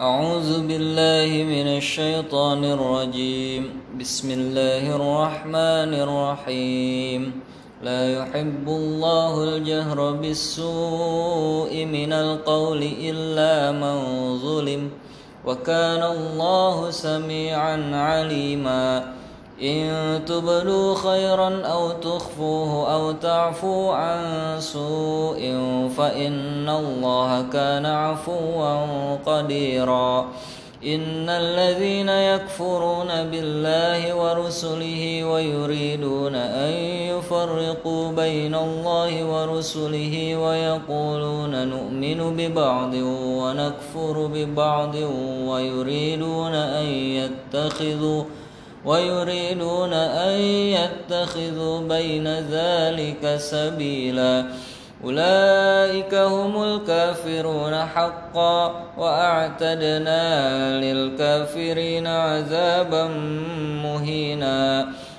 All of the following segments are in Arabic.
أعوذ بالله من الشيطان الرجيم. بسم الله الرحمن الرحيم. لا يحب الله الجهر بالسوء من القول إلا من ظلم. وكان الله سميعا عليما. إن تبدوا خيرا أو تخفوه أو تعفوا عن سوء فإن الله كان عفوا قديرا. إن الذين يكفرون بالله ورسله ويريدون أن يفرقوا بين الله ورسله ويقولون نؤمن ببعض ونكفر ببعض ويريدون أن يتخذوا ويريدون أن يتخذوا بين ذلك سبيلا. أولئك هم الكافرون حقا وأعتدنا للكافرين عذابا مهينا.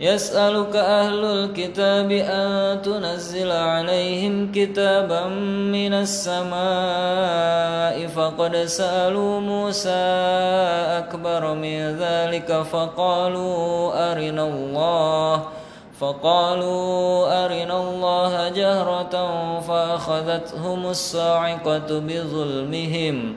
يسألك أهل الكتاب أن تنزل عليهم كتابا من السماء فقد سألوا موسى أكبر من ذلك فقالوا أرنا الله فقالوا أرنا الله جهرة فأخذتهم الصاعقة بظلمهم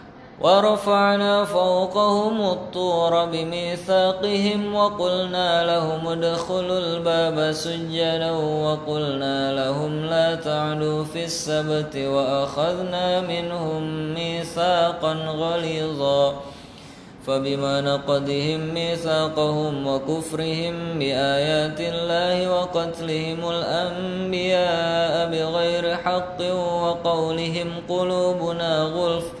ورفعنا فوقهم الطور بميثاقهم وقلنا لهم ادخلوا الباب سجدا وقلنا لهم لا تعلوا في السبت وأخذنا منهم ميثاقا غليظا فبما نقدهم ميثاقهم وكفرهم بآيات الله وقتلهم الأنبياء بغير حق وقولهم قلوبنا غلف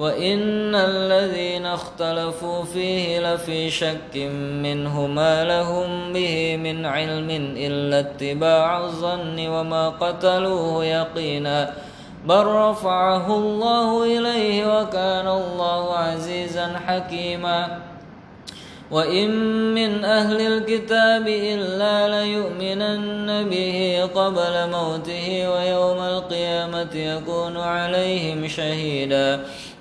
وإن الذين اختلفوا فيه لفي شك منه ما لهم به من علم إلا اتباع الظن وما قتلوه يقينا بل رفعه الله إليه وكان الله عزيزا حكيما وإن من أهل الكتاب إلا ليؤمنن به قبل موته ويوم القيامة يكون عليهم شهيدا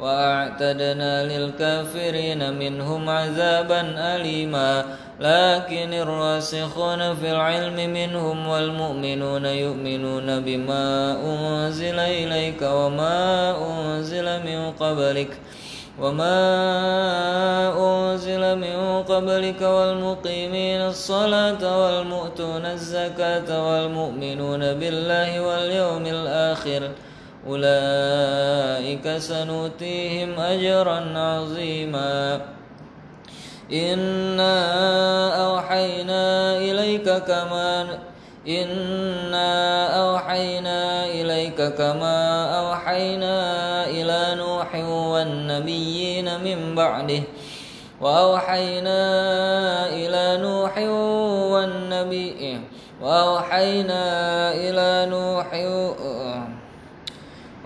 وأعتدنا للكافرين منهم عذابا أليما. لكن الراسخون في العلم منهم والمؤمنون يؤمنون بما أنزل إليك وما أنزل من قبلك وما أنزل من قبلك والمقيمين الصلاة والمؤتون الزكاة والمؤمنون بالله واليوم الآخر أولئك سنؤتيهم أجرا عظيما. إنا أوحينا إليك كما إنا أوحينا إليك كما أوحينا إلى نوح والنبيين من بعده. وأوحينا إلى نوح والنبي وأوحينا إلى نوح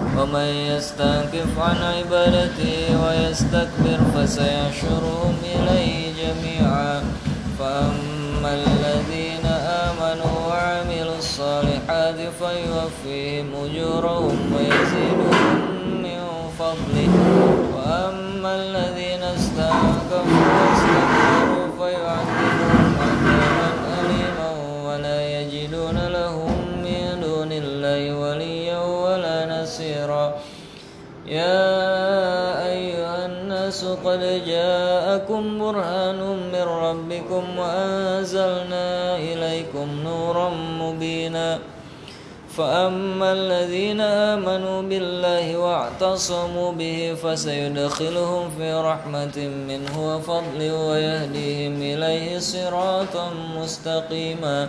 ومن يستنكف عن عبادته ويستكبر فسيحشرهم إليه جميعا. فأما الذين آمنوا وعملوا الصالحات فيوفيهم أجورهم ويزيدهم من فضله. وأما الذين استنكفوا قد جاءكم برهان من ربكم وأنزلنا إليكم نورا مبينا. فأما الذين آمنوا بالله واعتصموا به فسيدخلهم في رحمة منه وفضل ويهديهم إليه صراطا مستقيما.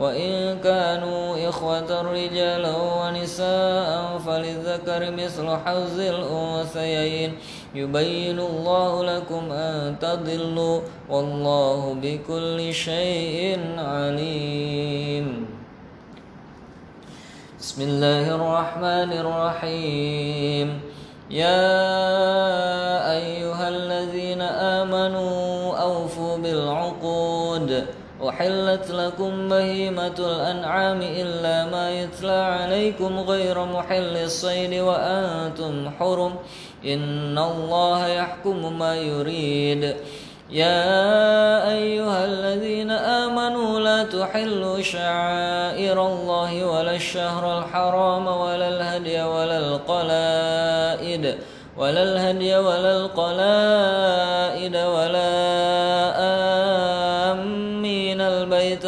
وإن كانوا إخوة رجالا ونساء فللذكر مثل حظ الأنثيين يبين الله لكم أن تضلوا والله بكل شيء عليم. بسم الله الرحمن الرحيم. يا أحلت لكم بهيمة الأنعام إلا ما يتلى عليكم غير محل الصيد وأنتم حرم. إن الله يحكم ما يريد. يا أيها الذين آمنوا لا تحلوا شعائر الله ولا الشهر الحرام ولا الهدي ولا القلائد ولا الهدي ولا القلائد ولا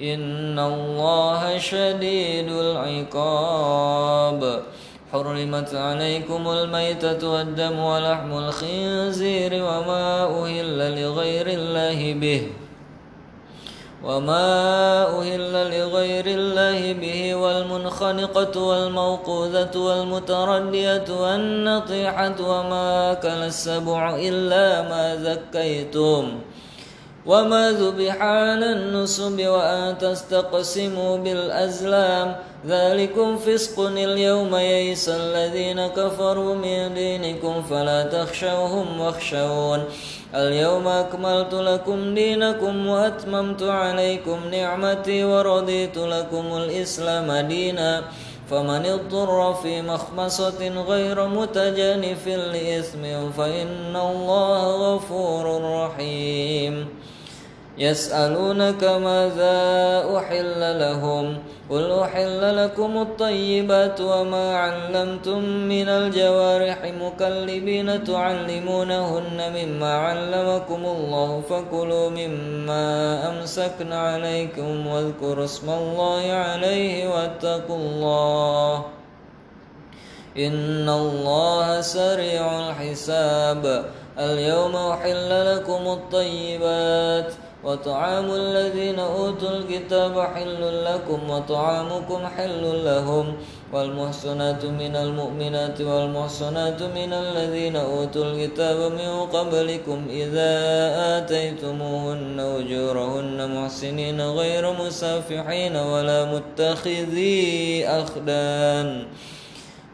إن الله شديد العقاب حرمت عليكم الميتة والدم ولحم الخنزير وما أهل لغير الله به وما أهل لغير الله به والمنخنقة والموقوذة والمتردية والنطيحة وما أكل السبع إلا ما زكيتم وما ذبح على النصب وأن تستقسموا بالأزلام ذلكم فسق اليوم يئس الذين كفروا من دينكم فلا تخشوهم واخشون اليوم أكملت لكم دينكم وأتممت عليكم نعمتي ورضيت لكم الإسلام دينا فمن اضطر في مخمصة غير متجانف لإثم فإن الله غفور رحيم يسألونك ماذا أحل لهم قل أحل لكم الطيبات وما علمتم من الجوارح مكلبين تعلمونهن مما علمكم الله فكلوا مما أمسكن عليكم واذكروا اسم الله عليه واتقوا الله إن الله سريع الحساب اليوم أحل لكم الطيبات وطعام الذين أوتوا الكتاب حل لكم وطعامكم حل لهم والمحصنات من المؤمنات والمحصنات من الذين أوتوا الكتاب من قبلكم إذا آتيتموهن أجورهن محسنين غير مسافحين ولا متخذي أخدان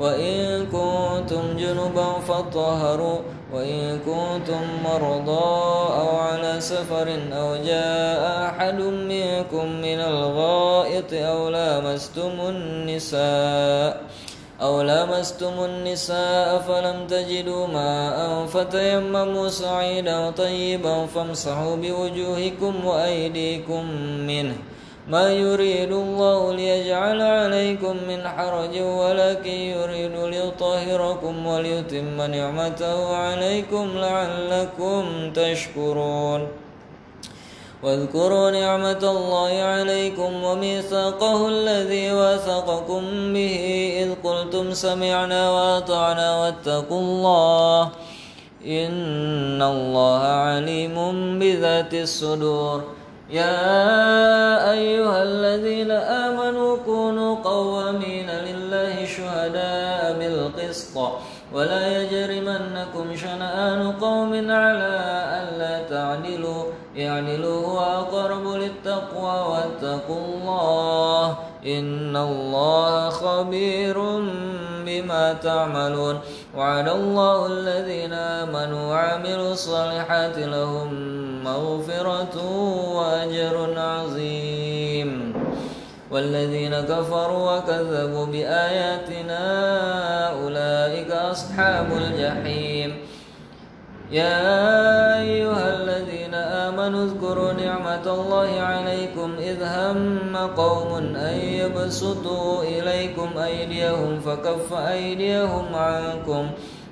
وإن كنتم جنبا فطهروا وإن كنتم مرضى أو على سفر أو جاء أحد منكم من الغائط أو لامستم النساء أو لامستم النساء فلم تجدوا ماء فتيمموا صعيدا طيبا فامسحوا بوجوهكم وأيديكم منه ما يريد الله ليجعل عليكم من حرج ولكن يريد ليطهركم وليتم نعمته عليكم لعلكم تشكرون. واذكروا نعمة الله عليكم وميثاقه الذي واثقكم به إذ قلتم سمعنا وأطعنا واتقوا الله إن الله عليم بذات الصدور. يا أيها الذين آمنوا كونوا قوامين لله شهداء بالقسط ولا يجرمنكم شنآن قوم على ألا تعدلوا اعدلوا هو أقرب للتقوى واتقوا الله إن الله خبير بما تعملون. وعلى الله الذين آمنوا وعملوا الصالحات لهم مغفرة وأجر عظيم. والذين كفروا وكذبوا بآياتنا أولئك أصحاب الجحيم. يا أيها الذين آمنوا اذكروا نعمة الله عليكم إذ هم قوم أن يبسطوا إليكم أيديهم فكف أيديهم عنكم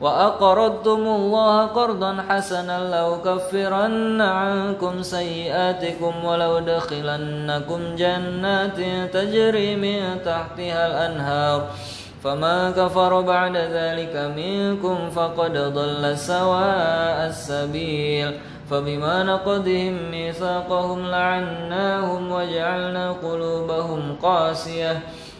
وأقرضتم الله قرضا حسنا لأكفرن عنكم سيئاتكم ولأدخلنكم جنات تجري من تحتها الأنهار. فما كفر بعد ذلك منكم فقد ضل سواء السبيل. فبما نقضهم ميثاقهم لعناهم وجعلنا قلوبهم قاسية.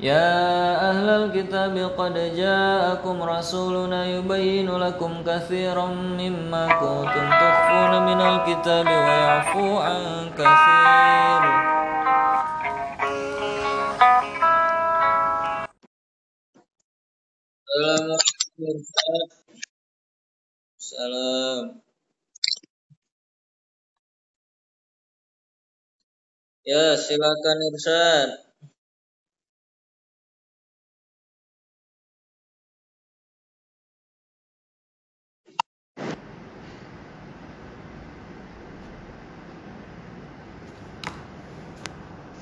يا أهل الكتاب قد جاءكم رسولنا يبين لكم كثيرا مما كنتم تخفون من الكتاب ويعفو عن كثير السلام عليكم السلام Ya, silakan Irsyad.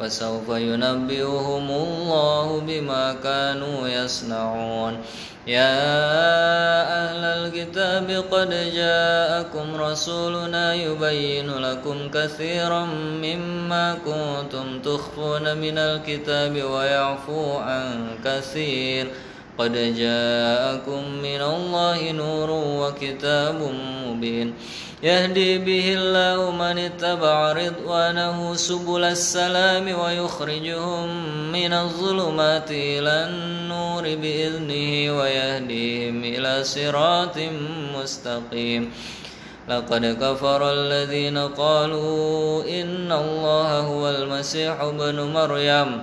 وسوف ينبئهم الله بما كانوا يصنعون. يا أهل الكتاب قد جاءكم رسولنا يبين لكم كثيرا مما كنتم تخفون من الكتاب ويعفو عن كثير. قد جاءكم من الله نور وكتاب مبين. يهدي به الله من اتبع رضوانه سبل السلام ويخرجهم من الظلمات إلى النور بإذنه ويهديهم إلى صراط مستقيم. لقد كفر الذين قالوا إن الله هو المسيح ابن مريم.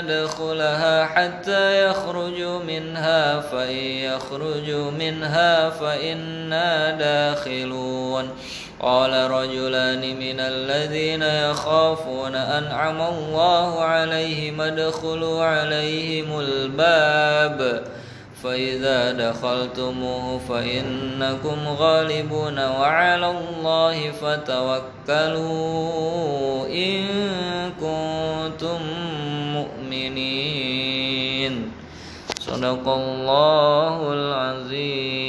لن ندخلها حتى يخرجوا منها فإن يخرجوا منها فإنا داخلون. قال رجلان من الذين يخافون أنعم الله عليهم ادخلوا عليهم الباب. فإذا دخلتموه فإنكم غالبون وعلى الله فتوكلوا إن كنتم مؤمنين صدق الله العظيم